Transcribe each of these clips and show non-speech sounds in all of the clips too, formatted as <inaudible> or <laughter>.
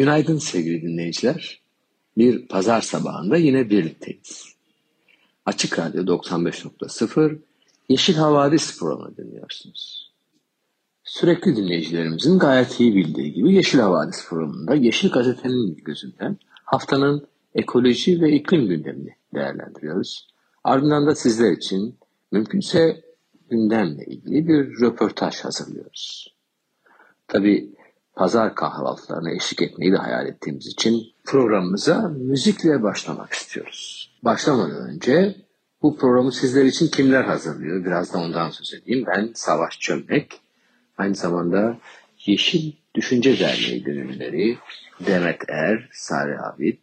Günaydın sevgili dinleyiciler. Bir pazar sabahında yine birlikteyiz. Açık Radyo 95.0 Yeşil Havadis programı dinliyorsunuz. Sürekli dinleyicilerimizin gayet iyi bildiği gibi Yeşil Havadis programında Yeşil Gazete'nin gözünden haftanın ekoloji ve iklim gündemini değerlendiriyoruz. Ardından da sizler için mümkünse gündemle ilgili bir röportaj hazırlıyoruz. Tabii pazar kahvaltılarına eşlik etmeyi de hayal ettiğimiz için programımıza müzikle başlamak istiyoruz. Başlamadan önce bu programı sizler için kimler hazırlıyor? Biraz da ondan söz edeyim. Ben Savaş Çömlek. Aynı zamanda Yeşil Düşünce Derneği gönüllüleri Demet Er, Sare Abid,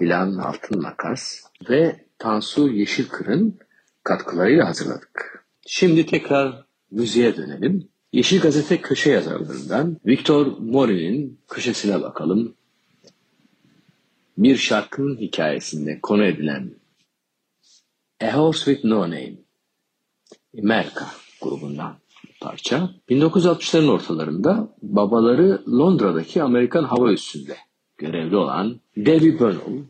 Dilan Altın Makas ve Tansu Yeşilkır'ın katkılarıyla hazırladık. Şimdi tekrar müziğe dönelim. Yeşil Gazete köşe yazarlarından Victor Mori'nin köşesine bakalım. Bir şarkının hikayesinde konu edilen A Horse With No Name Amerika grubundan parça. 1960'ların ortalarında babaları Londra'daki Amerikan hava üssünde görevli olan Debbie Burnell,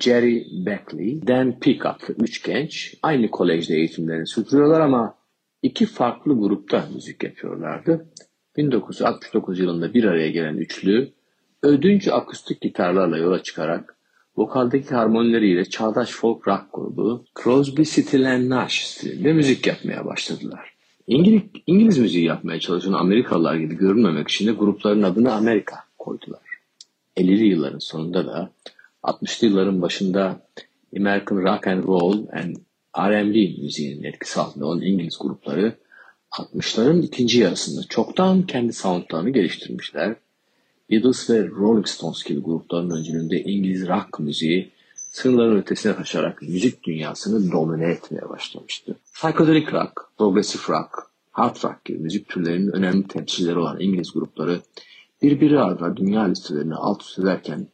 Jerry Beckley, Dan adlı üç genç aynı kolejde eğitimlerini sürdürüyorlar ama iki farklı grupta müzik yapıyorlardı. 1969 yılında bir araya gelen üçlü ödünç akustik gitarlarla yola çıkarak vokaldaki harmonileriyle çağdaş folk rock grubu Crosby, Stills Nash stilinde müzik yapmaya başladılar. İngiliz, İngiliz müziği yapmaya çalışan Amerikalılar gibi görünmemek için de grupların adını Amerika koydular. 50'li yılların sonunda da 60'lı yılların başında American Rock and Roll and R&B müziğinin etkisi altında olan İngiliz grupları 60'ların ikinci yarısında çoktan kendi soundlarını geliştirmişler. Beatles ve Rolling Stones gibi grupların öncülüğünde İngiliz rock müziği sınırların ötesine taşarak müzik dünyasını domine etmeye başlamıştı. Psychedelic rock, progressive rock, hard rock gibi müzik türlerinin önemli temsilcileri olan İngiliz grupları birbiri ardına dünya listelerini alt üst ederken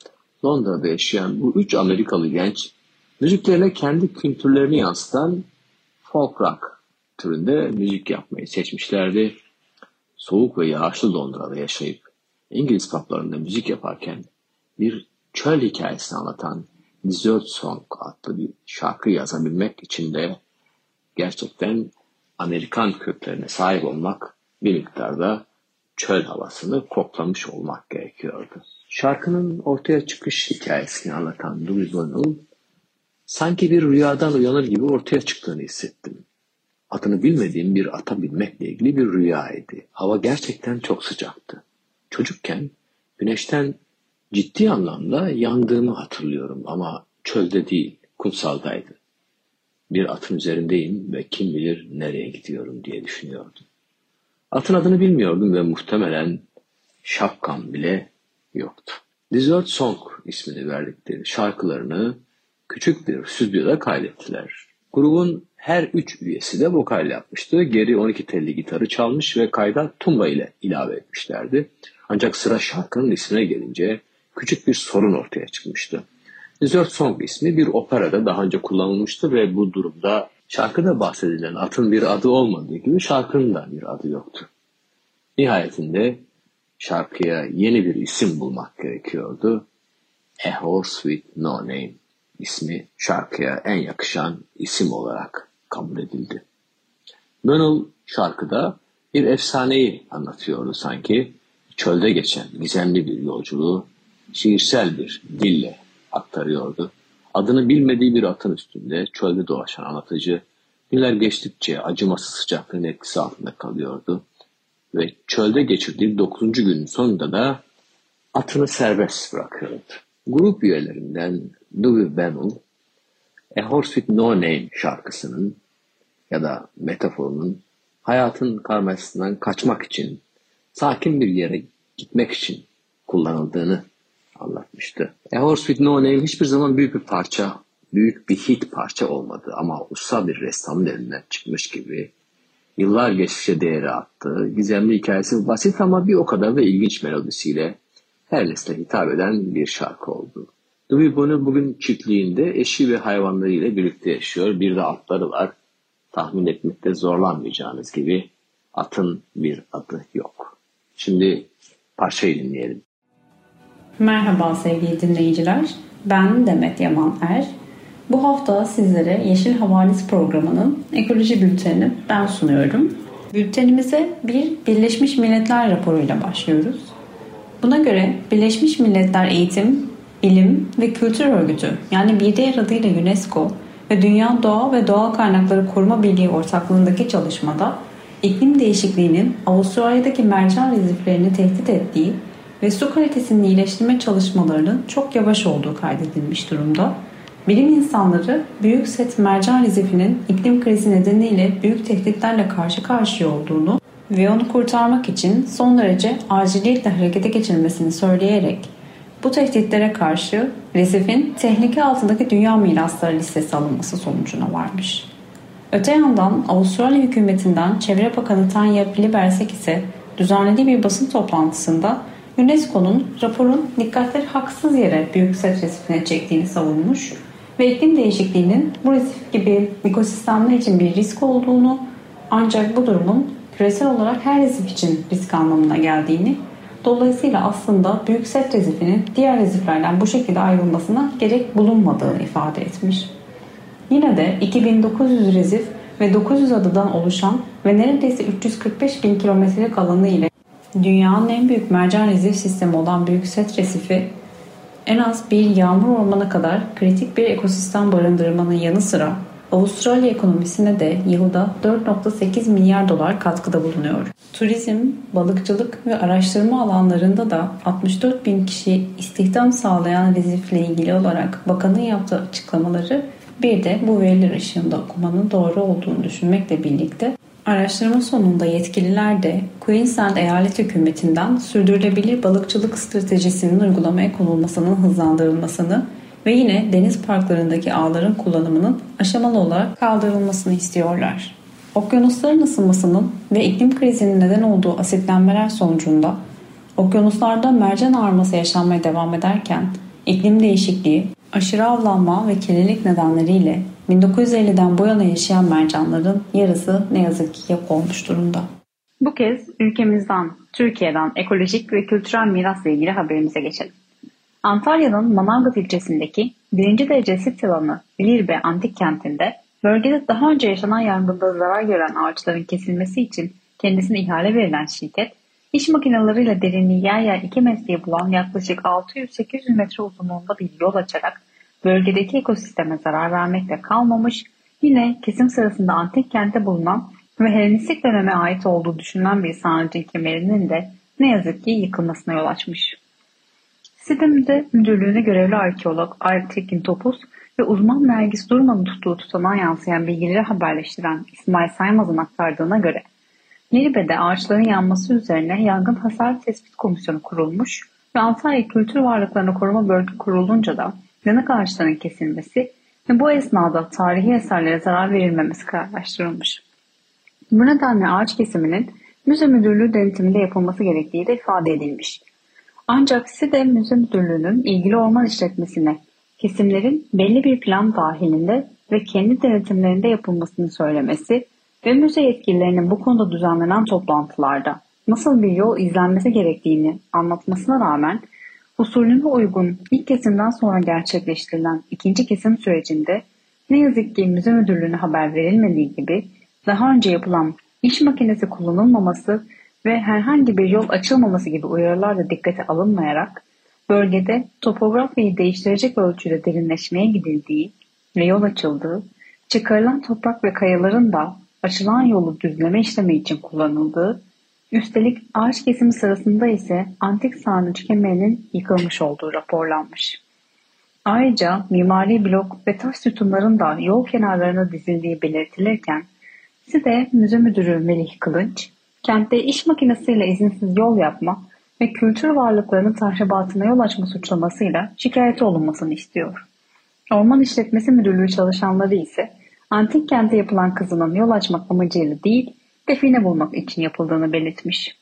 Londra'da yaşayan bu üç Amerikalı genç müziklerine kendi kültürlerini yansıtan folk rock türünde müzik yapmayı seçmişlerdi. Soğuk ve yağışlı Londra'da yaşayıp İngiliz publarında müzik yaparken bir çöl hikayesini anlatan Desert Song adlı bir şarkı yazabilmek için de gerçekten Amerikan köklerine sahip olmak bir miktarda çöl havasını koklamış olmak gerekiyordu. Şarkının ortaya çıkış hikayesini anlatan Louis Bonnell, sanki bir rüyadan uyanır gibi ortaya çıktığını hissettim. Adını bilmediğim bir ata binmekle ilgili bir rüyaydı. Hava gerçekten çok sıcaktı. Çocukken güneşten ciddi anlamda yandığımı hatırlıyorum ama çölde değil, kumsaldaydı. Bir atın üzerindeyim ve kim bilir nereye gidiyorum diye düşünüyordum. Atın adını bilmiyordum ve muhtemelen şapkam bile yoktu. Desert Song ismini verdikleri şarkılarını küçük bir stüdyoda kaydettiler. Grubun her üç üyesi de vokal yapmıştı. Geri 12 telli gitarı çalmış ve kayda tumba ile ilave etmişlerdi. Ancak sıra şarkının ismine gelince küçük bir sorun ortaya çıkmıştı. Desert Song ismi bir operada daha önce kullanılmıştı ve bu durumda şarkıda bahsedilen atın bir adı olmadığı gibi şarkının da bir adı yoktu. Nihayetinde şarkıya yeni bir isim bulmak gerekiyordu. A Horse With No Name ismi şarkıya en yakışan isim olarak kabul edildi. Bonnell şarkıda bir efsaneyi anlatıyordu sanki. Çölde geçen gizemli bir yolculuğu şiirsel bir dille aktarıyordu. Adını bilmediği bir atın üstünde çölde dolaşan anlatıcı günler geçtikçe acımasız sıcaklığın etkisi altında kalıyordu. Ve çölde geçirdiği 9. günün sonunda da atını serbest bırakıyordu. Grup üyelerinden Louis Bennell, A Horse With No Name şarkısının ya da metaforunun hayatın karmaşasından kaçmak için, sakin bir yere gitmek için kullanıldığını anlatmıştı. A Horse With No Name hiçbir zaman büyük bir parça, büyük bir hit parça olmadı ama usta bir ressamın elinden çıkmış gibi yıllar geçtikçe değeri attı. Gizemli hikayesi basit ama bir o kadar da ilginç melodisiyle her nesle hitap eden bir şarkı oldu. Bonnet bugün çiftliğinde eşi ve hayvanlarıyla birlikte yaşıyor. Bir de atları var. Tahmin etmekte zorlanmayacağınız gibi atın bir adı yok. Şimdi parçayı dinleyelim. Merhaba sevgili dinleyiciler. Ben Demet Yaman Er. Bu hafta sizlere Yeşil Havalis programının ekoloji bültenini ben sunuyorum. Bültenimize bir Birleşmiş Milletler raporuyla başlıyoruz. Buna göre Birleşmiş Milletler Eğitim, Bilim ve Kültür Örgütü yani bir diğer adıyla UNESCO ve Dünya Doğa ve Doğal Kaynakları Koruma Birliği ortaklığındaki çalışmada iklim değişikliğinin Avustralya'daki mercan reziflerini tehdit ettiği ve su kalitesini iyileştirme çalışmalarının çok yavaş olduğu kaydedilmiş durumda. Bilim insanları Büyük Set Mercan Rezifinin iklim krizi nedeniyle büyük tehditlerle karşı karşıya olduğunu ve onu kurtarmak için son derece aciliyetle harekete geçilmesini söyleyerek bu tehditlere karşı resifin tehlike altındaki dünya mirasları listesi alınması sonucuna varmış. Öte yandan Avustralya hükümetinden Çevre Bakanı Tanya Plibersek ise düzenlediği bir basın toplantısında UNESCO'nun raporun dikkatleri haksız yere büyük set resifine çektiğini savunmuş ve iklim değişikliğinin bu resif gibi ekosistemler için bir risk olduğunu ancak bu durumun küresel olarak her resif için risk anlamına geldiğini dolayısıyla aslında büyük set rezifinin diğer reziflerden bu şekilde ayrılmasına gerek bulunmadığını ifade etmiş. Yine de 2900 rezif ve 900 adadan oluşan ve neredeyse 345 bin kilometrelik alanı ile dünyanın en büyük mercan rezif sistemi olan Büyük Set Resifi en az bir yağmur ormanı kadar kritik bir ekosistem barındırmanın yanı sıra Avustralya ekonomisine de yılda 4.8 milyar dolar katkıda bulunuyor. Turizm, balıkçılık ve araştırma alanlarında da 64 bin kişi istihdam sağlayan rezifle ilgili olarak bakanın yaptığı açıklamaları bir de bu veriler ışığında okumanın doğru olduğunu düşünmekle birlikte Araştırma sonunda yetkililer de Queensland eyalet hükümetinden sürdürülebilir balıkçılık stratejisinin uygulamaya konulmasının hızlandırılmasını ve yine deniz parklarındaki ağların kullanımının aşamalı olarak kaldırılmasını istiyorlar. Okyanusların ısınmasının ve iklim krizinin neden olduğu asitlenmeler sonucunda okyanuslarda mercan ağarması yaşanmaya devam ederken iklim değişikliği, aşırı avlanma ve kirlilik nedenleriyle 1950'den bu yana yaşayan mercanların yarısı ne yazık ki yok olmuş durumda. Bu kez ülkemizden, Türkiye'den ekolojik ve kültürel mirasla ilgili haberimize geçelim. Antalya'nın Manavgat ilçesindeki birinci derece sit alanı Lirbe Antik Kenti'nde bölgede daha önce yaşanan yangında zarar gören ağaçların kesilmesi için kendisine ihale verilen şirket, iş makineleriyle derinliği yer yer 2 metreye bulan yaklaşık 600-800 metre uzunluğunda bir yol açarak bölgedeki ekosisteme zarar vermekle kalmamış, yine kesim sırasında antik kente bulunan ve Helenistik döneme ait olduğu düşünülen bir sarnıcın kemerinin de ne yazık ki yıkılmasına yol açmış. Sitemde müdürlüğüne görevli arkeolog Aytekin Topuz ve uzman Nergis Durman'ın tuttuğu tutanağa yansıyan bilgileri haberleştiren İsmail Saymaz'ın aktardığına göre Neribe'de ağaçların yanması üzerine yangın hasar tespit komisyonu kurulmuş ve Antalya Kültür Varlıklarını Koruma Bölge kurulunca da yanık ağaçların kesilmesi ve bu esnada tarihi eserlere zarar verilmemesi kararlaştırılmış. Bu nedenle ağaç kesiminin müze müdürlüğü denetiminde yapılması gerektiği de ifade edilmiş. Ancak SİDE Müze Müdürlüğü'nün ilgili orman işletmesine kesimlerin belli bir plan dahilinde ve kendi denetimlerinde yapılmasını söylemesi ve müze yetkililerinin bu konuda düzenlenen toplantılarda nasıl bir yol izlenmesi gerektiğini anlatmasına rağmen usulüne uygun ilk kesimden sonra gerçekleştirilen ikinci kesim sürecinde ne yazık ki müze müdürlüğüne haber verilmediği gibi daha önce yapılan iş makinesi kullanılmaması ve herhangi bir yol açılmaması gibi uyarılar da dikkate alınmayarak bölgede topografiyi değiştirecek ölçüde derinleşmeye gidildiği ve yol açıldığı, çıkarılan toprak ve kayaların da açılan yolu düzleme işlemi için kullanıldığı, üstelik ağaç kesimi sırasında ise antik sarnıç kemerinin yıkılmış olduğu raporlanmış. Ayrıca mimari blok ve taş sütunların da yol kenarlarına dizildiği belirtilirken, Site müze müdürü Melih Kılınç, kentte iş makinesiyle izinsiz yol yapma ve kültür varlıklarının tahribatına yol açma suçlamasıyla şikayeti olunmasını istiyor. Orman İşletmesi Müdürlüğü çalışanları ise antik kente yapılan kazının yol açmak amacıyla değil, define bulmak için yapıldığını belirtmiş.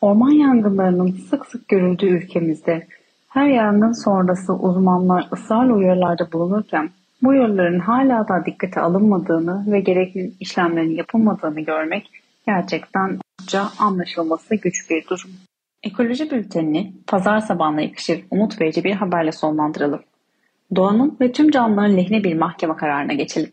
Orman yangınlarının sık sık görüldüğü ülkemizde her yangın sonrası uzmanlar ısrarla uyarılarda bulunurken bu uyarıların hala da dikkate alınmadığını ve gerekli işlemlerin yapılmadığını görmek gerçekten anlaşılması güç bir durum. Ekoloji bültenini pazar sabahına yakışır umut verici bir haberle sonlandıralım. Doğanın ve tüm canlıların lehine bir mahkeme kararına geçelim.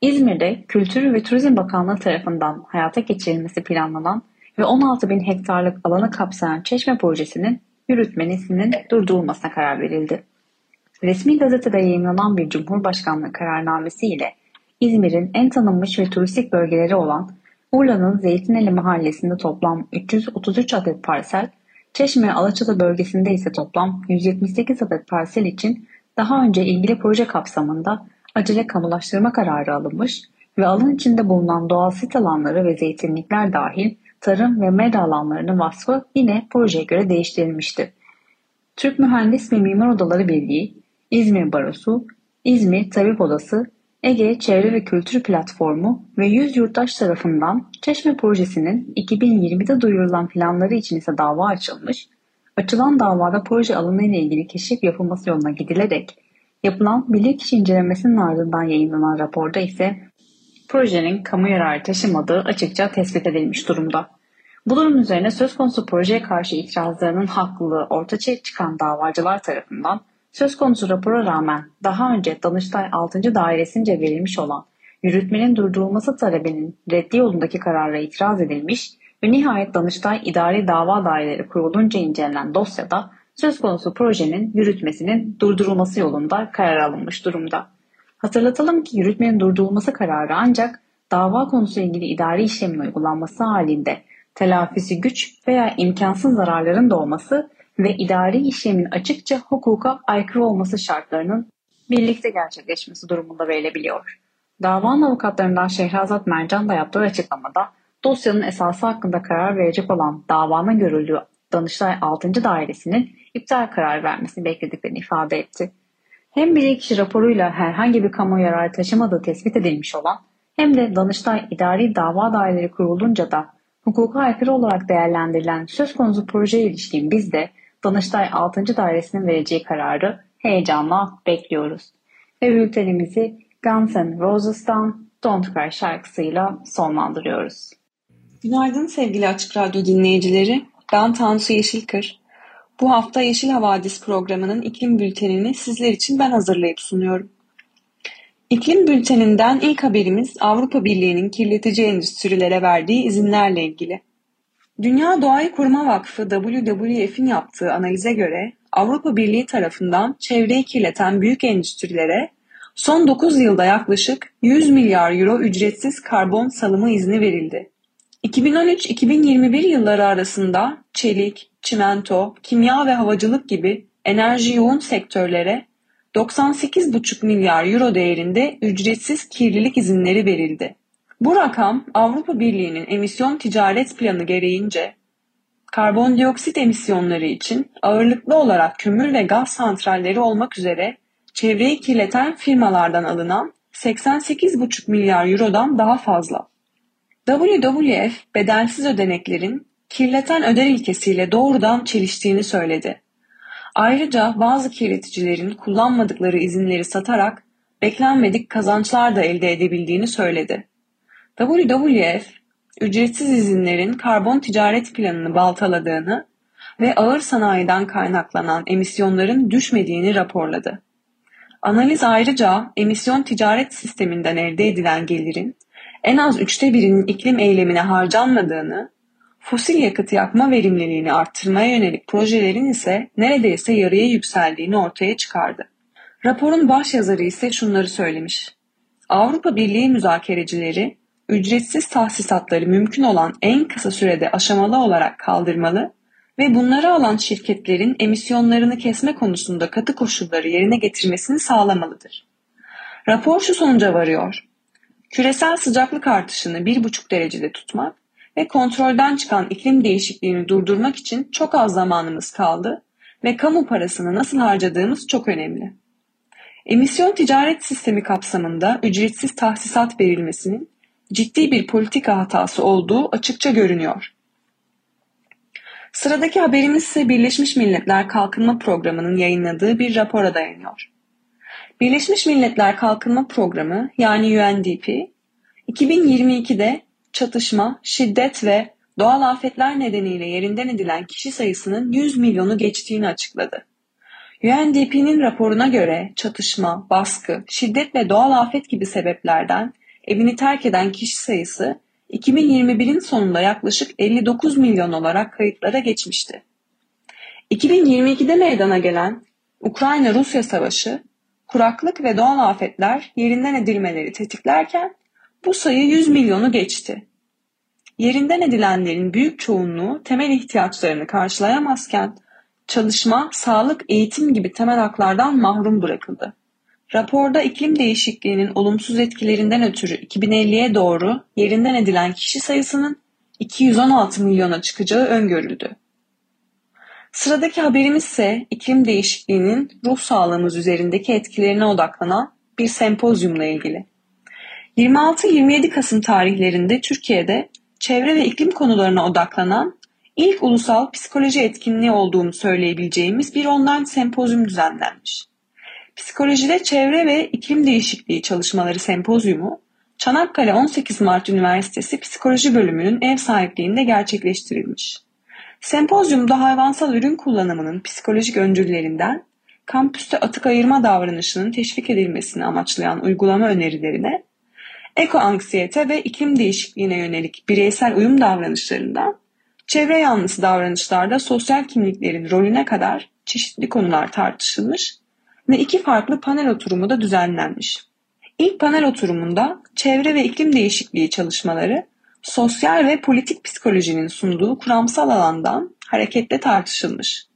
İzmir'de Kültür ve Turizm Bakanlığı tarafından hayata geçirilmesi planlanan ve 16 bin hektarlık alanı kapsayan Çeşme projesinin yürütmenisinin durdurulmasına karar verildi. Resmi gazetede yayınlanan bir Cumhurbaşkanlığı kararnamesi ile İzmir'in en tanınmış ve turistik bölgeleri olan Urla'nın Zeytineli mahallesinde toplam 333 adet parsel, Çeşme Alaçatı bölgesinde ise toplam 178 adet parsel için daha önce ilgili proje kapsamında acele kamulaştırma kararı alınmış ve alan içinde bulunan doğal sit alanları ve zeytinlikler dahil tarım ve meda alanlarının vasfı yine projeye göre değiştirilmişti. Türk Mühendis ve Mimar Odaları Birliği, İzmir Barosu, İzmir Tabip Odası, Ege Çevre ve Kültür Platformu ve 100 yurttaş tarafından Çeşme Projesi'nin 2020'de duyurulan planları için ise dava açılmış, açılan davada proje alanı ile ilgili keşif yapılması yoluna gidilerek yapılan bilirkişi incelemesinin ardından yayınlanan raporda ise projenin kamu yararı taşımadığı açıkça tespit edilmiş durumda. Bu durum üzerine söz konusu projeye karşı itirazlarının haklılığı ortaya çıkan davacılar tarafından söz konusu rapora rağmen daha önce Danıştay 6. Dairesince verilmiş olan yürütmenin durdurulması talebinin reddi yolundaki karara itiraz edilmiş ve nihayet Danıştay İdari Dava Daireleri kurulunca incelenen dosyada söz konusu projenin yürütmesinin durdurulması yolunda karar alınmış durumda. Hatırlatalım ki yürütmenin durdurulması kararı ancak dava konusu ilgili idari işlemin uygulanması halinde telafisi güç veya imkansız zararların da olması ve idari işlemin açıkça hukuka aykırı olması şartlarının birlikte gerçekleşmesi durumunda verilebiliyor. Davanın avukatlarından Şehrazat Mercan da yaptığı açıklamada dosyanın esası hakkında karar verecek olan davanın görüldüğü Danıştay 6. Dairesi'nin iptal karar vermesini beklediklerini ifade etti. Hem bilirkişi raporuyla herhangi bir kamu yararı taşımadığı tespit edilmiş olan hem de Danıştay İdari Dava Daireleri kurulunca da hukuka aykırı olarak değerlendirilen söz konusu projeye ilişkin biz de Danıştay 6. Dairesi'nin vereceği kararı heyecanla bekliyoruz. Ve bültenimizi Guns N' Roses'tan Don't Cry şarkısıyla sonlandırıyoruz. Günaydın sevgili Açık Radyo dinleyicileri. Ben Tansu Yeşilkır. Bu hafta Yeşil Havadis programının iklim bültenini sizler için ben hazırlayıp sunuyorum. İklim bülteninden ilk haberimiz Avrupa Birliği'nin kirletici endüstrilere verdiği izinlerle ilgili. Dünya Doğayı Koruma Vakfı WWF'in yaptığı analize göre Avrupa Birliği tarafından çevreyi kirleten büyük endüstrilere son 9 yılda yaklaşık 100 milyar euro ücretsiz karbon salımı izni verildi. 2013-2021 yılları arasında çelik, çimento, kimya ve havacılık gibi enerji yoğun sektörlere 98,5 milyar euro değerinde ücretsiz kirlilik izinleri verildi. Bu rakam Avrupa Birliği'nin emisyon ticaret planı gereğince karbondioksit emisyonları için ağırlıklı olarak kömür ve gaz santralleri olmak üzere çevreyi kirleten firmalardan alınan 88,5 milyar eurodan daha fazla. WWF bedelsiz ödeneklerin kirleten öder ilkesiyle doğrudan çeliştiğini söyledi. Ayrıca bazı kirleticilerin kullanmadıkları izinleri satarak beklenmedik kazançlar da elde edebildiğini söyledi. WWF, ücretsiz izinlerin karbon ticaret planını baltaladığını ve ağır sanayiden kaynaklanan emisyonların düşmediğini raporladı. Analiz ayrıca emisyon ticaret sisteminden elde edilen gelirin en az üçte birinin iklim eylemine harcanmadığını, fosil yakıt yakma verimliliğini arttırmaya yönelik projelerin ise neredeyse yarıya yükseldiğini ortaya çıkardı. Raporun başyazarı ise şunları söylemiş. Avrupa Birliği müzakerecileri ücretsiz tahsisatları mümkün olan en kısa sürede aşamalı olarak kaldırmalı ve bunları alan şirketlerin emisyonlarını kesme konusunda katı koşulları yerine getirmesini sağlamalıdır. Rapor şu sonuca varıyor. küresel sıcaklık artışını 1,5 derecede tutmak ve kontrolden çıkan iklim değişikliğini durdurmak için çok az zamanımız kaldı ve kamu parasını nasıl harcadığımız çok önemli. Emisyon ticaret sistemi kapsamında ücretsiz tahsisat verilmesinin ciddi bir politika hatası olduğu açıkça görünüyor. Sıradaki haberimiz ise Birleşmiş Milletler Kalkınma Programı'nın yayınladığı bir rapora dayanıyor. Birleşmiş Milletler Kalkınma Programı yani UNDP, 2022'de çatışma, şiddet ve doğal afetler nedeniyle yerinden edilen kişi sayısının 100 milyonu geçtiğini açıkladı. UNDP'nin raporuna göre çatışma, baskı, şiddet ve doğal afet gibi sebeplerden evini terk eden kişi sayısı 2021'in sonunda yaklaşık 59 milyon olarak kayıtlara geçmişti. 2022'de meydana gelen Ukrayna-Rusya savaşı, kuraklık ve doğal afetler yerinden edilmeleri tetiklerken bu sayı 100 milyonu geçti. Yerinden edilenlerin büyük çoğunluğu temel ihtiyaçlarını karşılayamazken çalışma, sağlık, eğitim gibi temel haklardan mahrum bırakıldı. Raporda iklim değişikliğinin olumsuz etkilerinden ötürü 2050'ye doğru yerinden edilen kişi sayısının 216 milyona çıkacağı öngörüldü. Sıradaki haberimiz ise iklim değişikliğinin ruh sağlığımız üzerindeki etkilerine odaklanan bir sempozyumla ilgili. 26-27 Kasım tarihlerinde Türkiye'de çevre ve iklim konularına odaklanan ilk ulusal psikoloji etkinliği olduğunu söyleyebileceğimiz bir online sempozyum düzenlenmiş. Psikolojide Çevre ve iklim Değişikliği Çalışmaları Sempozyumu, Çanakkale 18 Mart Üniversitesi Psikoloji Bölümünün ev sahipliğinde gerçekleştirilmiş. Sempozyumda hayvansal ürün kullanımının psikolojik öncüllerinden kampüste atık ayırma davranışının teşvik edilmesini amaçlayan uygulama önerilerine, ekoanksiyete ve iklim değişikliğine yönelik bireysel uyum davranışlarından, çevre yanlısı davranışlarda sosyal kimliklerin rolüne kadar çeşitli konular tartışılmış ve iki farklı panel oturumu da düzenlenmiş. İlk panel oturumunda çevre ve iklim değişikliği çalışmaları sosyal ve politik psikolojinin sunduğu kuramsal alandan hareketle tartışılmış.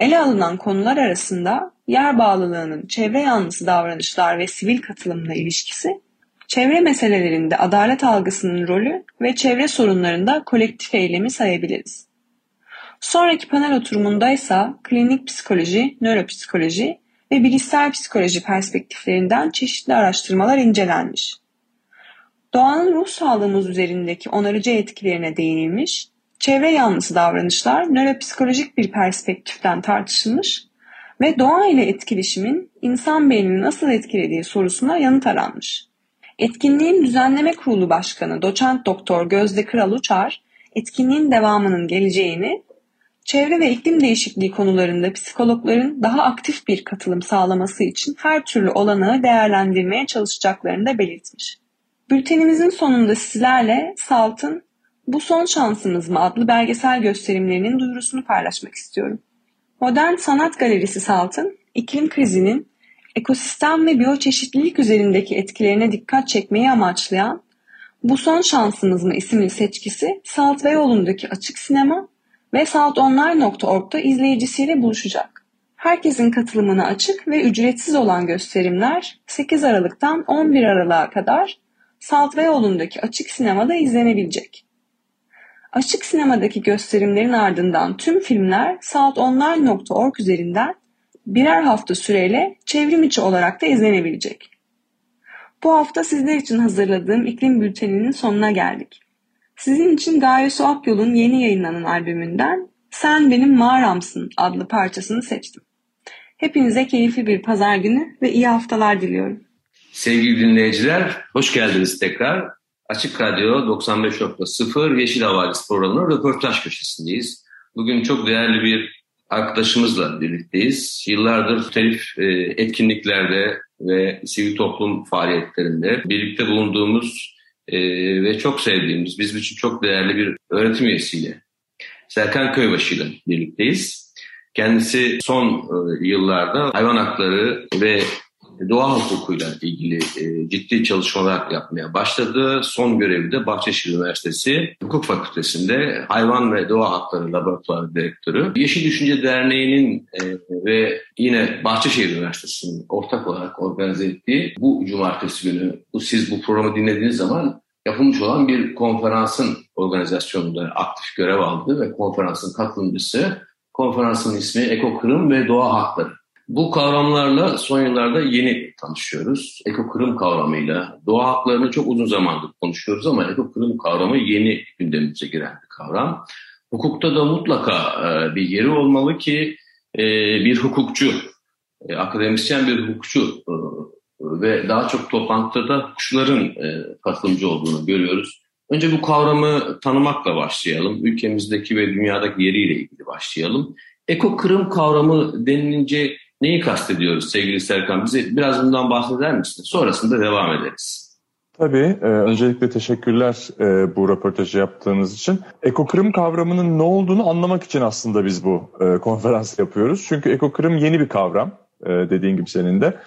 Ele alınan konular arasında yer bağlılığının çevre yanlısı davranışlar ve sivil katılımla ilişkisi, çevre meselelerinde adalet algısının rolü ve çevre sorunlarında kolektif eylemi sayabiliriz. Sonraki panel oturumunda ise klinik psikoloji, nöropsikoloji ve bilişsel psikoloji perspektiflerinden çeşitli araştırmalar incelenmiş. Doğanın ruh sağlığımız üzerindeki onarıcı etkilerine değinilmiş, çevre yanlısı davranışlar nöropsikolojik bir perspektiften tartışılmış ve doğa ile etkileşimin insan beynini nasıl etkilediği sorusuna yanıt aranmış. Etkinliğin düzenleme kurulu başkanı doçent doktor Gözde Kral Uçar, etkinliğin devamının geleceğini çevre ve iklim değişikliği konularında psikologların daha aktif bir katılım sağlaması için her türlü olanağı değerlendirmeye çalışacaklarını da belirtmiş. Bültenimizin sonunda sizlerle SALT'ın Bu Son Şansımız mı adlı belgesel gösterimlerinin duyurusunu paylaşmak istiyorum. Modern Sanat Galerisi SALT'ın iklim krizinin ekosistem ve biyoçeşitlilik üzerindeki etkilerine dikkat çekmeyi amaçlayan Bu Son Şansımız mı isimli seçkisi Salt ve yolundaki açık sinema ve saltonline.org'da izleyicisiyle buluşacak. Herkesin katılımına açık ve ücretsiz olan gösterimler 8 Aralık'tan 11 Aralık'a kadar Salt ve yolundaki açık sinemada izlenebilecek. Açık sinemadaki gösterimlerin ardından tüm filmler saltonline.org üzerinden birer hafta süreyle çevrim içi olarak da izlenebilecek. Bu hafta sizler için hazırladığım iklim bülteninin sonuna geldik. Sizin için Gaye Su Akyol'un yeni yayınlanan albümünden Sen Benim Mağaramsın adlı parçasını seçtim. Hepinize keyifli bir pazar günü ve iyi haftalar diliyorum. Sevgili dinleyiciler, hoş geldiniz tekrar. Açık Radyo 95.0 Yeşil Havadis programının röportaj köşesindeyiz. Bugün çok değerli bir arkadaşımızla birlikteyiz. Yıllardır muhtelif e, etkinliklerde ve sivil toplum faaliyetlerinde birlikte bulunduğumuz e, ve çok sevdiğimiz, bizim için çok değerli bir öğretim üyesiyle Serkan Köybaşı ile birlikteyiz. Kendisi son e, yıllarda hayvan hakları ve doğa hukukuyla ilgili e, ciddi çalışmalar yapmaya başladı. Son görevi de Bahçeşehir Üniversitesi Hukuk Fakültesi'nde Hayvan ve Doğa Hakları Laboratuvarı Direktörü. Yeşil Düşünce Derneği'nin e, ve yine Bahçeşehir Üniversitesi'nin ortak olarak organize ettiği bu cumartesi günü bu siz bu programı dinlediğiniz zaman yapılmış olan bir konferansın organizasyonunda aktif görev aldı ve konferansın katılımcısı konferansın ismi Ekokırım ve Doğa Hakları. Bu kavramlarla son yıllarda yeni tanışıyoruz. Ekokırım kavramıyla doğa haklarını çok uzun zamandır konuşuyoruz ama ekokırım kavramı yeni gündemimize giren bir kavram. Hukukta da mutlaka e, bir yeri olmalı ki e, bir hukukçu, e, akademisyen bir hukukçu ve daha çok toplantıda kuşların katılımcı olduğunu görüyoruz. Önce bu kavramı tanımakla başlayalım. Ülkemizdeki ve dünyadaki yeriyle ilgili başlayalım. Ekokırım kavramı denilince neyi kastediyoruz sevgili Serkan? Bize biraz bundan bahseder misin? Sonrasında devam ederiz. Tabii. E, öncelikle teşekkürler e, bu röportajı yaptığınız için. Ekokırım kavramının ne olduğunu anlamak için aslında biz bu e, konferans yapıyoruz. Çünkü ekokırım yeni bir kavram e, dediğin gibi senin de.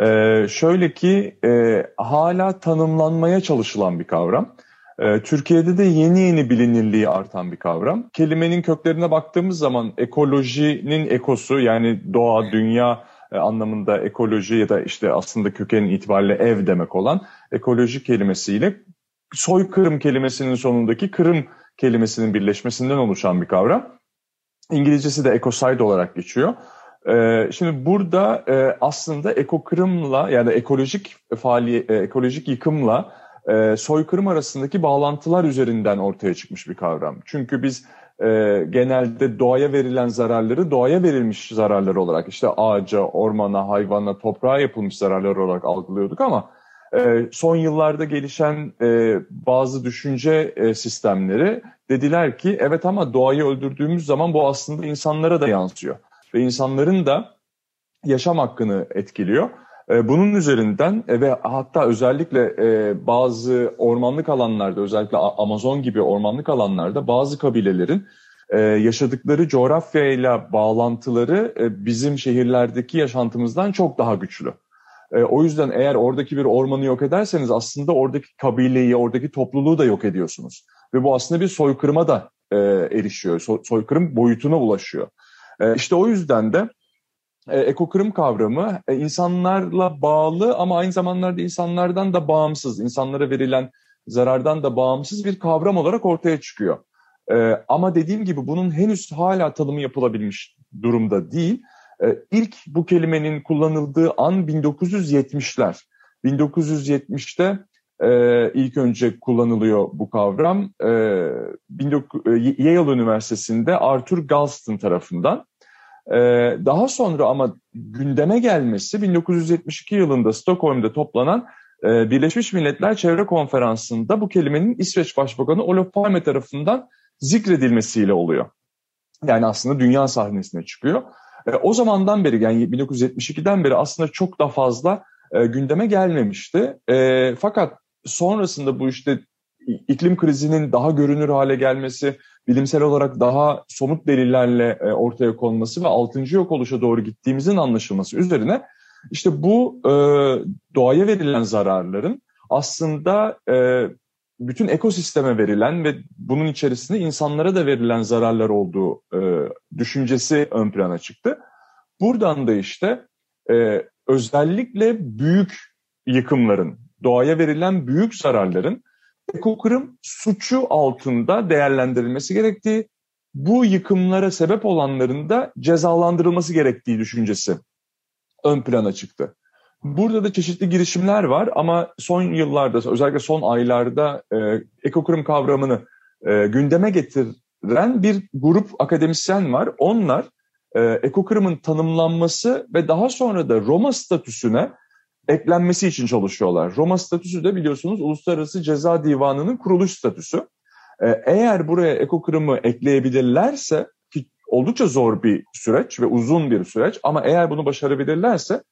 E, şöyle ki e, hala tanımlanmaya çalışılan bir kavram. Ee, Türkiye'de de yeni yeni bilinirliği artan bir kavram. Kelimenin köklerine baktığımız zaman ekolojinin ekosu yani doğa, dünya e, anlamında ekoloji ya da işte aslında kökenin itibariyle ev demek olan ekoloji kelimesiyle soykırım kelimesinin sonundaki kırım kelimesinin birleşmesinden oluşan bir kavram. İngilizcesi de ecocide olarak geçiyor. Ee, şimdi burada e, aslında ekokırımla yani ekolojik faaliyet, e, ekolojik yıkımla e, soykırım arasındaki bağlantılar üzerinden ortaya çıkmış bir kavram. Çünkü biz e, genelde doğaya verilen zararları doğaya verilmiş zararlar olarak işte ağaca, ormana, hayvana, toprağa yapılmış zararlar olarak algılıyorduk ama e, son yıllarda gelişen e, bazı düşünce e, sistemleri dediler ki evet ama doğayı öldürdüğümüz zaman bu aslında insanlara da yansıyor ve insanların da yaşam hakkını etkiliyor. E, bunun üzerinden e, ve hatta özellikle e, bazı ormanlık alanlarda özellikle Amazon gibi ormanlık alanlarda bazı kabilelerin yaşadıkları coğrafyayla bağlantıları bizim şehirlerdeki yaşantımızdan çok daha güçlü. O yüzden eğer oradaki bir ormanı yok ederseniz aslında oradaki kabileyi, oradaki topluluğu da yok ediyorsunuz. Ve bu aslında bir soykırıma da erişiyor, soykırım boyutuna ulaşıyor. İşte o yüzden de e, ekokırım kavramı e, insanlarla bağlı ama aynı zamanlarda insanlardan da bağımsız, insanlara verilen zarardan da bağımsız bir kavram olarak ortaya çıkıyor. E, ama dediğim gibi bunun henüz hala tanımı yapılabilmiş durumda değil. E, ilk bu kelimenin kullanıldığı an 1970'ler. 1970'te e, ilk önce kullanılıyor bu kavram. E, 19, e, Yale Üniversitesi'nde Arthur Galston tarafından. Ee, daha sonra ama gündeme gelmesi 1972 yılında Stockholm'da toplanan e, Birleşmiş Milletler Çevre Konferansı'nda bu kelimenin İsveç Başbakanı Olof Palme tarafından zikredilmesiyle oluyor. Yani aslında dünya sahnesine çıkıyor. E, o zamandan beri yani 1972'den beri aslında çok da fazla e, gündeme gelmemişti. Fakat sonrasında bu işte iklim krizinin daha görünür hale gelmesi, bilimsel olarak daha somut delillerle e, ortaya konması ve altıncı yok oluşa doğru gittiğimizin anlaşılması üzerine işte bu e, doğaya verilen zararların aslında e, bütün ekosisteme verilen ve bunun içerisinde insanlara da verilen zararlar olduğu düşüncesi ön plana çıktı. Buradan da işte özellikle büyük yıkımların, doğaya verilen büyük zararların ekokırım suçu altında değerlendirilmesi gerektiği, bu yıkımlara sebep olanların da cezalandırılması gerektiği düşüncesi ön plana çıktı. Burada da çeşitli girişimler var ama son yıllarda özellikle son aylarda e, ekokırım kavramını e, gündeme getiren bir grup akademisyen var. Onlar e, ekokırımın tanımlanması ve daha sonra da Roma statüsüne eklenmesi için çalışıyorlar. Roma statüsü de biliyorsunuz Uluslararası Ceza Divanı'nın kuruluş statüsü. Ee, eğer buraya ekokırımı ekleyebilirlerse ki oldukça zor bir süreç ve uzun bir süreç ama eğer bunu başarabilirlerse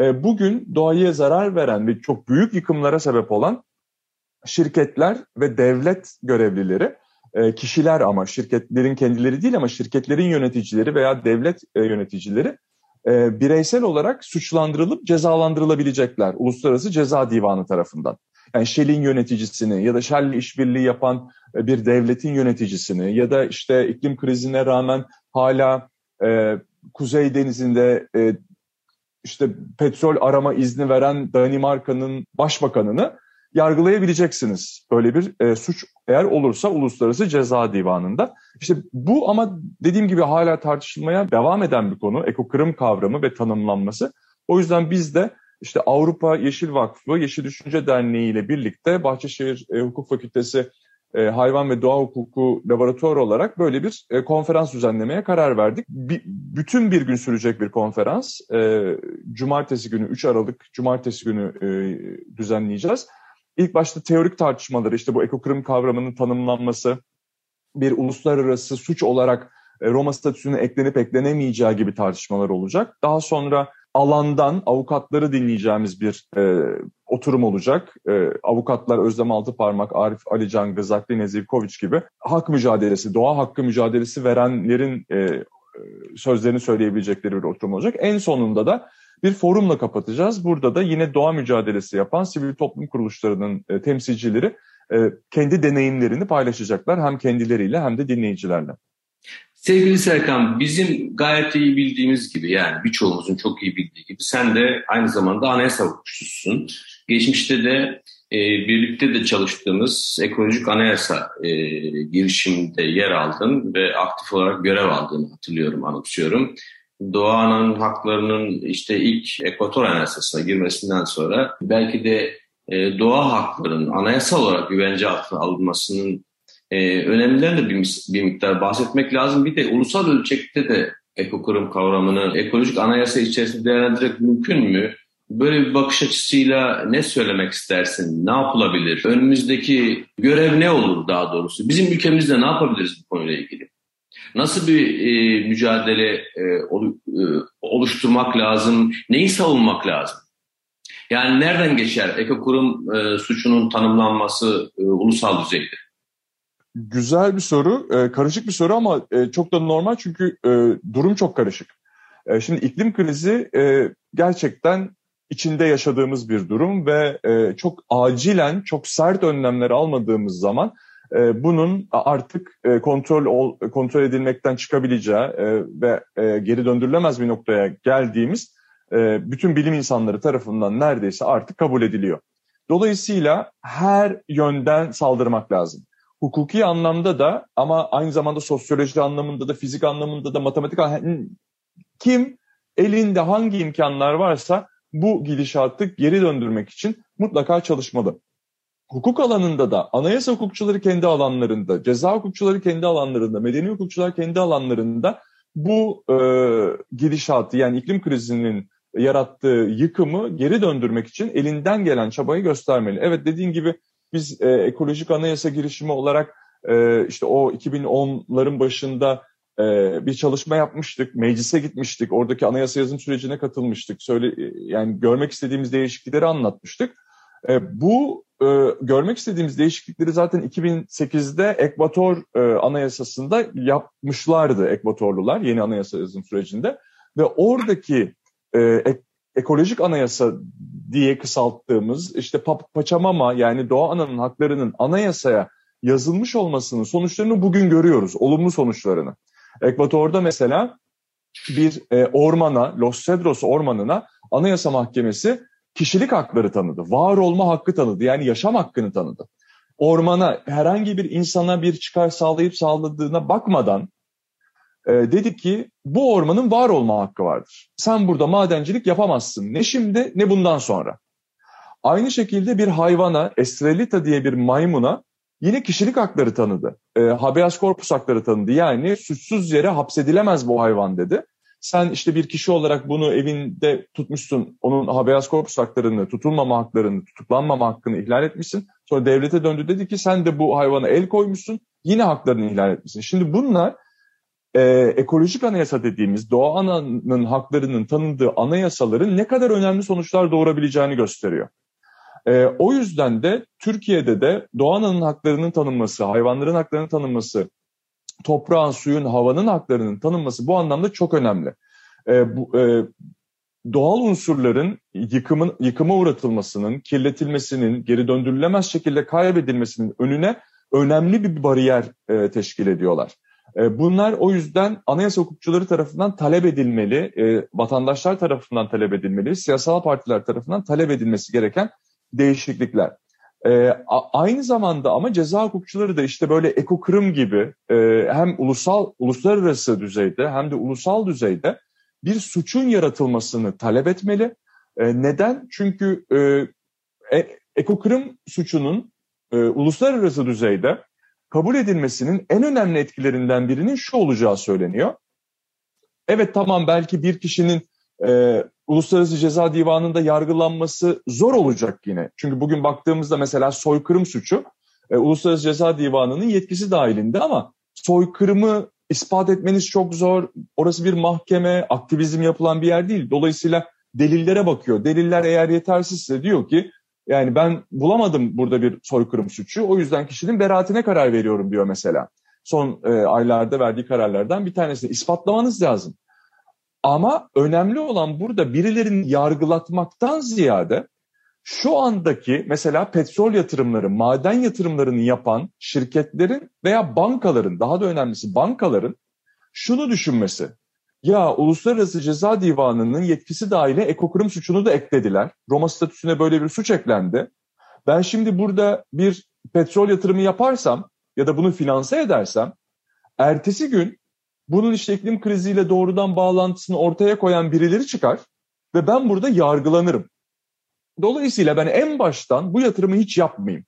e, bugün doğaya zarar veren ve çok büyük yıkımlara sebep olan şirketler ve devlet görevlileri e, kişiler ama şirketlerin kendileri değil ama şirketlerin yöneticileri veya devlet e, yöneticileri e, bireysel olarak suçlandırılıp cezalandırılabilecekler Uluslararası Ceza Divanı tarafından. Yani Shell'in yöneticisini ya da Shell'le işbirliği yapan e, bir devletin yöneticisini ya da işte iklim krizine rağmen hala e, Kuzey Denizi'nde e, işte petrol arama izni veren Danimarka'nın başbakanını yargılayabileceksiniz. Böyle bir e, suç eğer olursa Uluslararası Ceza Divanı'nda. İşte bu ama dediğim gibi hala tartışılmaya devam eden bir konu. Ekokırım kavramı ve tanımlanması. O yüzden biz de işte Avrupa Yeşil Vakfı, Yeşil Düşünce Derneği ile birlikte Bahçeşehir e, Hukuk Fakültesi e, Hayvan ve Doğa Hukuku Laboratuvarı olarak böyle bir e, konferans düzenlemeye karar verdik. B- bütün bir gün sürecek bir konferans. E, cumartesi günü 3 Aralık Cumartesi günü e, düzenleyeceğiz. İlk başta teorik tartışmaları işte bu ekokrim kavramının tanımlanması, bir uluslararası suç olarak e, Roma statüsüne eklenip eklenemeyeceği gibi tartışmalar olacak. Daha sonra alandan avukatları dinleyeceğimiz bir e, oturum olacak. E, avukatlar Özlem Altıparmak, Arif Ali Can Gızakli, Nezivkoviç gibi hak mücadelesi, doğa hakkı mücadelesi verenlerin e, sözlerini söyleyebilecekleri bir oturum olacak. En sonunda da bir forumla kapatacağız. Burada da yine doğa mücadelesi yapan sivil toplum kuruluşlarının e, temsilcileri e, kendi deneyimlerini paylaşacaklar hem kendileriyle hem de dinleyicilerle. Sevgili Serkan, bizim gayet iyi bildiğimiz gibi yani birçoğumuzun çok iyi bildiği gibi sen de aynı zamanda anayasa hukukçususun. Geçmişte de e, birlikte de çalıştığımız ekolojik anayasa e, girişiminde yer aldın ve aktif olarak görev aldığını hatırlıyorum, anımsıyorum. Doğanın haklarının işte ilk Ekvator Anayasası'na girmesinden sonra belki de e, doğa haklarının anayasal olarak güvence altına alınmasının e, de bir, bir miktar bahsetmek lazım. Bir de ulusal ölçekte de ekokurum kavramını ekolojik anayasa içerisinde değerlendirmek mümkün mü? Böyle bir bakış açısıyla ne söylemek istersin? Ne yapılabilir? Önümüzdeki görev ne olur daha doğrusu? Bizim ülkemizde ne yapabiliriz bu konuyla ilgili? Nasıl bir e, mücadele e, ol, e, oluşturmak lazım? Neyi savunmak lazım? Yani nereden geçer ekokurum e, suçunun tanımlanması e, ulusal düzeyde? Güzel bir soru, e, karışık bir soru ama e, çok da normal çünkü e, durum çok karışık. E, şimdi iklim krizi e, gerçekten içinde yaşadığımız bir durum ve e, çok acilen, çok sert önlemler almadığımız zaman e, bunun artık e, kontrol ol, kontrol edilmekten çıkabileceği e, ve e, geri döndürülemez bir noktaya geldiğimiz bütün bilim insanları tarafından neredeyse artık kabul ediliyor. Dolayısıyla her yönden saldırmak lazım hukuki anlamda da ama aynı zamanda sosyoloji anlamında da fizik anlamında da matematik anlamında kim elinde hangi imkanlar varsa bu gidişatı geri döndürmek için mutlaka çalışmalı. Hukuk alanında da anayasa hukukçuları kendi alanlarında, ceza hukukçuları kendi alanlarında, medeni hukukçular kendi alanlarında bu e, gidişatı yani iklim krizinin yarattığı yıkımı geri döndürmek için elinden gelen çabayı göstermeli. Evet dediğin gibi biz e, ekolojik anayasa girişimi olarak e, işte o 2010'ların başında e, bir çalışma yapmıştık. Meclise gitmiştik. Oradaki anayasa yazım sürecine katılmıştık. Söyle e, yani görmek istediğimiz değişiklikleri anlatmıştık. E, bu e, görmek istediğimiz değişiklikleri zaten 2008'de Ekvator e, Anayasası'nda yapmışlardı Ekvatorlular yeni anayasa yazım sürecinde ve oradaki e, ek, ekolojik anayasa diye kısalttığımız işte Paçamama yani doğa ananın haklarının anayasaya yazılmış olmasının sonuçlarını bugün görüyoruz. Olumlu sonuçlarını. Ekvator'da mesela bir e, ormana, Los Cedros ormanına Anayasa Mahkemesi kişilik hakları tanıdı. Var olma hakkı tanıdı. Yani yaşam hakkını tanıdı. Ormana herhangi bir insana bir çıkar sağlayıp sağladığına bakmadan e, dedi ki bu ormanın var olma hakkı vardır. Sen burada madencilik yapamazsın. Ne şimdi ne bundan sonra. Aynı şekilde bir hayvana, Estrelita diye bir maymuna yine kişilik hakları tanıdı. E, habeas corpus hakları tanıdı. Yani suçsuz yere hapsedilemez bu hayvan dedi. Sen işte bir kişi olarak bunu evinde tutmuşsun, onun habeas corpus haklarını, tutulmama haklarını, tutuklanmama hakkını ihlal etmişsin. Sonra devlete döndü dedi ki sen de bu hayvana el koymuşsun, yine haklarını ihlal etmişsin. Şimdi bunlar e, ekolojik anayasa dediğimiz doğa ananın haklarının tanındığı anayasaların ne kadar önemli sonuçlar doğurabileceğini gösteriyor. E, o yüzden de Türkiye'de de doğa ananın haklarının tanınması, hayvanların haklarının tanınması, toprağın, suyun, havanın haklarının tanınması bu anlamda çok önemli. e, bu, e, doğal unsurların yıkımın yıkıma uğratılmasının, kirletilmesinin, geri döndürülemez şekilde kaybedilmesinin önüne önemli bir bariyer e, teşkil ediyorlar. E, bunlar o yüzden anayasa hukukçuları tarafından talep edilmeli, e, vatandaşlar tarafından talep edilmeli, siyasal partiler tarafından talep edilmesi gereken değişiklikler. E, aynı zamanda ama ceza hukukçuları da işte böyle ekokırım gibi e, hem ulusal, uluslararası düzeyde hem de ulusal düzeyde bir suçun yaratılmasını talep etmeli. E, neden? Çünkü e, e, ekokırım suçunun e, uluslararası düzeyde kabul edilmesinin en önemli etkilerinden birinin şu olacağı söyleniyor. Evet tamam belki bir kişinin e, Uluslararası Ceza Divanı'nda yargılanması zor olacak yine. Çünkü bugün baktığımızda mesela soykırım suçu e, Uluslararası Ceza Divanı'nın yetkisi dahilinde ama soykırımı ispat etmeniz çok zor. Orası bir mahkeme, aktivizm yapılan bir yer değil. Dolayısıyla delillere bakıyor. Deliller eğer yetersizse diyor ki yani ben bulamadım burada bir soykırım suçu. O yüzden kişinin beraatine karar veriyorum diyor mesela. Son e, aylarda verdiği kararlardan bir tanesini ispatlamanız lazım. Ama önemli olan burada birilerini yargılatmaktan ziyade şu andaki mesela petrol yatırımları, maden yatırımlarını yapan şirketlerin veya bankaların, daha da önemlisi bankaların şunu düşünmesi. Ya Uluslararası Ceza Divanı'nın yetkisi dahile ekokurum suçunu da eklediler. Roma statüsüne böyle bir suç eklendi. Ben şimdi burada bir petrol yatırımı yaparsam ya da bunu finanse edersem ertesi gün bunun işte iklim kriziyle doğrudan bağlantısını ortaya koyan birileri çıkar ve ben burada yargılanırım. Dolayısıyla ben en baştan bu yatırımı hiç yapmayayım.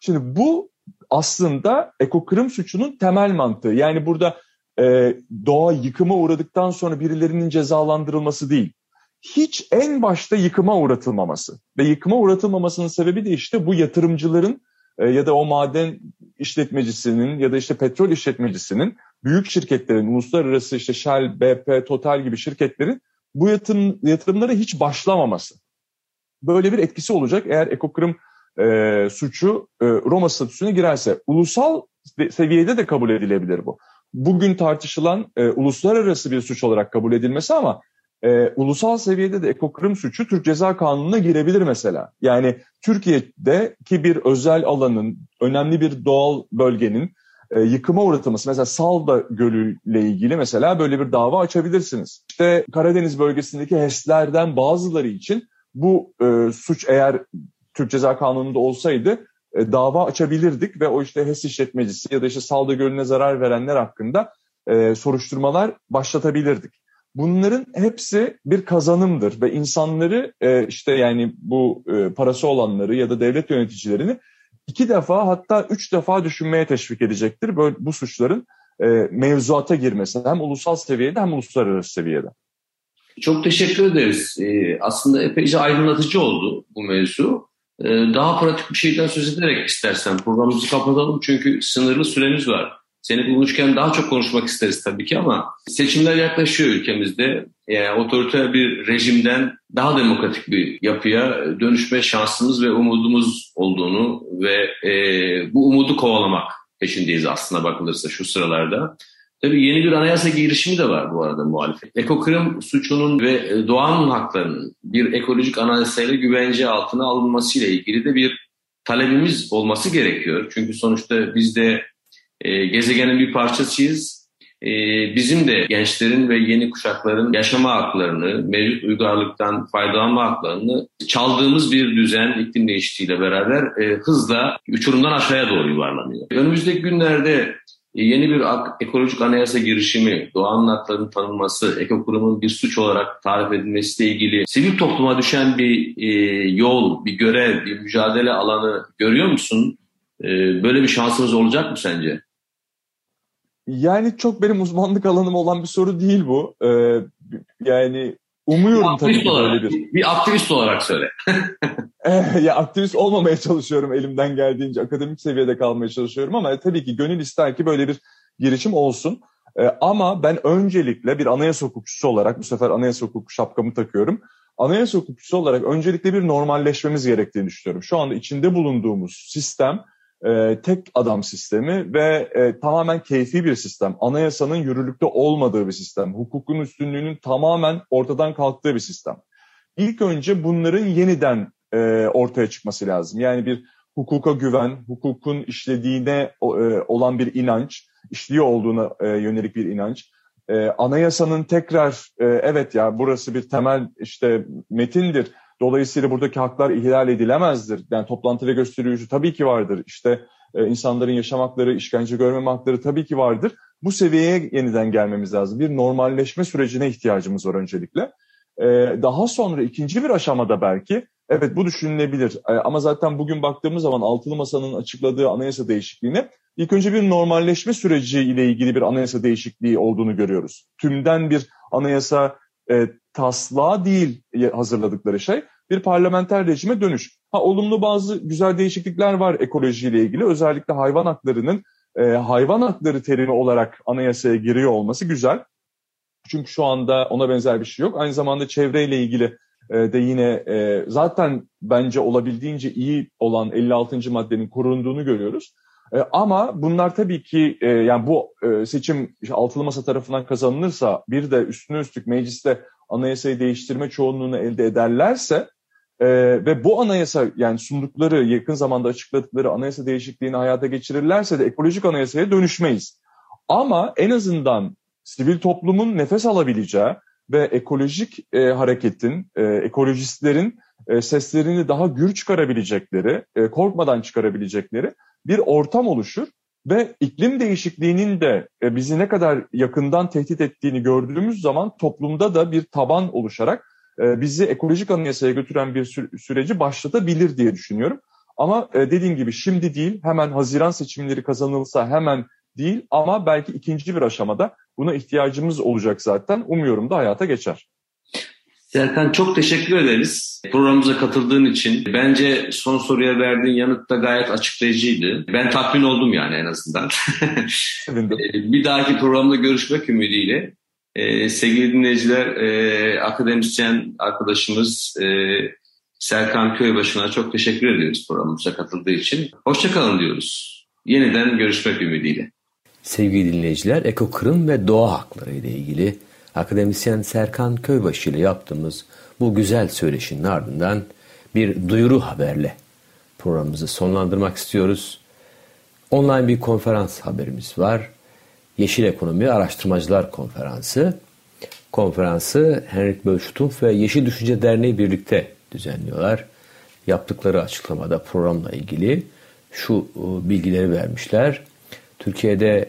Şimdi bu aslında ekokırım suçunun temel mantığı. Yani burada e, doğa yıkıma uğradıktan sonra birilerinin cezalandırılması değil. Hiç en başta yıkıma uğratılmaması. Ve yıkıma uğratılmamasının sebebi de işte bu yatırımcıların e, ya da o maden işletmecisinin ya da işte petrol işletmecisinin büyük şirketlerin, uluslararası işte Shell, BP, Total gibi şirketlerin bu yatırım, yatırımlara hiç başlamaması. Böyle bir etkisi olacak eğer ekokırım e, suçu e, Roma statüsüne girerse. Ulusal seviyede de kabul edilebilir bu. Bugün tartışılan e, uluslararası bir suç olarak kabul edilmesi ama e, ulusal seviyede de ekokırım suçu Türk Ceza Kanunu'na girebilir mesela. Yani Türkiye'deki bir özel alanın, önemli bir doğal bölgenin e, yıkıma uğratılması. Mesela Salda Gölü ile ilgili mesela böyle bir dava açabilirsiniz. İşte Karadeniz bölgesindeki HES'lerden bazıları için bu e, suç eğer Türk Ceza Kanunu'nda olsaydı e, dava açabilirdik ve o işte HES işletmecisi ya da işte Salda Gölü'ne zarar verenler hakkında e, soruşturmalar başlatabilirdik. Bunların hepsi bir kazanımdır ve insanları e, işte yani bu e, parası olanları ya da devlet yöneticilerini iki defa hatta üç defa düşünmeye teşvik edecektir böyle bu suçların e, mevzuata girmesi hem ulusal seviyede hem uluslararası seviyede. Çok teşekkür ederiz. Ee, aslında epeyce aydınlatıcı oldu bu mevzu. Ee, daha pratik bir şeyden söz ederek istersen programımızı kapatalım çünkü sınırlı süremiz var. Seni bulmuşken daha çok konuşmak isteriz tabii ki ama seçimler yaklaşıyor ülkemizde. Yani otoriter bir rejimden daha demokratik bir yapıya dönüşme şansımız ve umudumuz olduğunu ve e, bu umudu kovalamak peşindeyiz aslında bakılırsa şu sıralarda. Tabii yeni bir anayasa girişimi de var bu arada muhalefet. Ekokırım suçunun ve e, doğanın haklarının bir ekolojik anayasayla güvence altına alınmasıyla ilgili de bir talebimiz olması gerekiyor. Çünkü sonuçta biz de e, gezegenin bir parçasıyız. E, bizim de gençlerin ve yeni kuşakların yaşama haklarını, mevcut uygarlıktan faydalanma haklarını çaldığımız bir düzen iklim değişikliğiyle beraber e, hızla uçurumdan aşağıya doğru yuvarlanıyor. Önümüzdeki günlerde e, yeni bir ekolojik anayasa girişimi, doğanın haklarının tanınması, ekokurumun bir suç olarak tarif edilmesiyle ilgili sivil topluma düşen bir e, yol, bir görev, bir mücadele alanı görüyor musun? E, böyle bir şansımız olacak mı sence? Yani çok benim uzmanlık alanım olan bir soru değil bu. Ee, yani umuyorum bir tabii ki olarak, böyle bir. Bir aktivist olarak söyle. <laughs> Eh, ya aktivist olmamaya çalışıyorum elimden geldiğince akademik seviyede kalmaya çalışıyorum ama tabii ki gönül ister ki böyle bir girişim olsun. Ee, ama ben öncelikle bir anayasa hukukçusu olarak bu sefer anayasa hukuku şapkamı takıyorum. Anayasa hukukçusu olarak öncelikle bir normalleşmemiz gerektiğini düşünüyorum. Şu anda içinde bulunduğumuz sistem e, tek adam sistemi ve e, tamamen keyfi bir sistem. Anayasanın yürürlükte olmadığı bir sistem. Hukukun üstünlüğünün tamamen ortadan kalktığı bir sistem. İlk önce bunların yeniden e, ortaya çıkması lazım. Yani bir hukuka güven, hukukun işlediğine e, olan bir inanç, işliyor olduğuna e, yönelik bir inanç. E, anayasanın tekrar e, evet ya burası bir temel işte metindir Dolayısıyla buradaki haklar ihlal edilemezdir. Yani toplantı ve gösteri ücreti tabii ki vardır. İşte e, insanların yaşam hakları, işkence görmeme hakları tabii ki vardır. Bu seviyeye yeniden gelmemiz lazım. Bir normalleşme sürecine ihtiyacımız var öncelikle. E, daha sonra ikinci bir aşamada belki evet bu düşünülebilir. E, ama zaten bugün baktığımız zaman Altılı Masa'nın açıkladığı anayasa değişikliğine ilk önce bir normalleşme süreci ile ilgili bir anayasa değişikliği olduğunu görüyoruz. Tümden bir anayasa e, taslağı değil hazırladıkları şey bir parlamenter rejime dönüş. Ha olumlu bazı güzel değişiklikler var ekolojiyle ilgili. Özellikle hayvan haklarının e, hayvan hakları terimi olarak anayasaya giriyor olması güzel. Çünkü şu anda ona benzer bir şey yok. Aynı zamanda çevreyle ilgili e, de yine e, zaten bence olabildiğince iyi olan 56. maddenin korunduğunu görüyoruz. E, ama bunlar tabii ki e, yani bu e, seçim işte altılı masa tarafından kazanılırsa bir de üstüne üstlük mecliste anayasayı değiştirme çoğunluğunu elde ederlerse e, ve bu anayasa yani sundukları yakın zamanda açıkladıkları anayasa değişikliğini hayata geçirirlerse de ekolojik anayasaya dönüşmeyiz. Ama en azından sivil toplumun nefes alabileceği ve ekolojik e, hareketin, e, ekolojistlerin e, seslerini daha gür çıkarabilecekleri, e, korkmadan çıkarabilecekleri bir ortam oluşur ve iklim değişikliğinin de e, bizi ne kadar yakından tehdit ettiğini gördüğümüz zaman toplumda da bir taban oluşarak e, bizi ekolojik anayasaya götüren bir süreci başlatabilir diye düşünüyorum. Ama e, dediğim gibi şimdi değil, hemen Haziran seçimleri kazanılsa hemen değil ama belki ikinci bir aşamada buna ihtiyacımız olacak zaten. Umuyorum da hayata geçer. Serkan çok teşekkür ederiz programımıza katıldığın için. Bence son soruya verdiğin yanıt da gayet açıklayıcıydı. Ben tatmin oldum yani en azından. <laughs> bir dahaki programda görüşmek ümidiyle. Ee, sevgili dinleyiciler, e, akademisyen arkadaşımız e, Serkan Köybaşı'na çok teşekkür ediyoruz programımıza katıldığı için. Hoşçakalın diyoruz. Yeniden görüşmek ümidiyle. Sevgili dinleyiciler, ekokırım ve doğa hakları ile ilgili akademisyen Serkan Köybaşı ile yaptığımız bu güzel söyleşinin ardından bir duyuru haberle programımızı sonlandırmak istiyoruz. Online bir konferans haberimiz var. Yeşil Ekonomi Araştırmacılar Konferansı. Konferansı Henrik Bölştumpf ve Yeşil Düşünce Derneği birlikte düzenliyorlar. Yaptıkları açıklamada programla ilgili şu e, bilgileri vermişler. Türkiye'de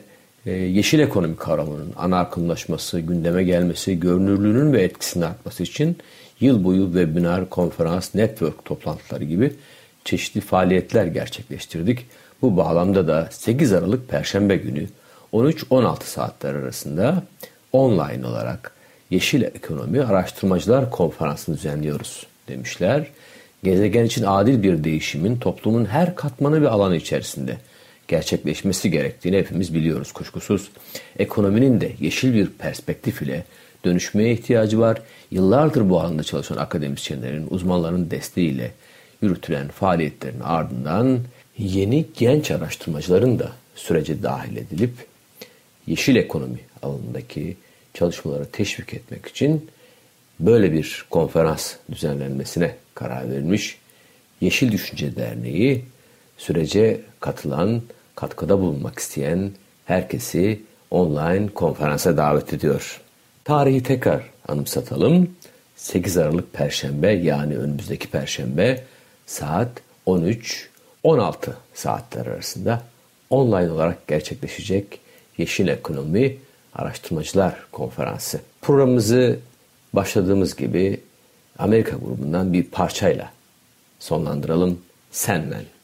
yeşil ekonomi kavramının ana akımlaşması, gündeme gelmesi, görünürlüğünün ve etkisinin artması için yıl boyu webinar, konferans, network toplantıları gibi çeşitli faaliyetler gerçekleştirdik. Bu bağlamda da 8 Aralık Perşembe günü 13-16 saatler arasında online olarak Yeşil Ekonomi Araştırmacılar Konferansı'nı düzenliyoruz demişler. Gezegen için adil bir değişimin toplumun her katmanı ve alanı içerisinde gerçekleşmesi gerektiğini hepimiz biliyoruz kuşkusuz. Ekonominin de yeşil bir perspektif ile dönüşmeye ihtiyacı var. Yıllardır bu alanda çalışan akademisyenlerin, uzmanların desteğiyle yürütülen faaliyetlerin ardından yeni genç araştırmacıların da sürece dahil edilip yeşil ekonomi alanındaki çalışmaları teşvik etmek için böyle bir konferans düzenlenmesine karar verilmiş. Yeşil Düşünce Derneği sürece katılan katkıda bulunmak isteyen herkesi online konferansa davet ediyor. Tarihi tekrar anımsatalım. 8 Aralık Perşembe yani önümüzdeki Perşembe saat 13-16 saatler arasında online olarak gerçekleşecek Yeşil Ekonomi Araştırmacılar Konferansı. Programımızı başladığımız gibi Amerika grubundan bir parçayla sonlandıralım. Senmen.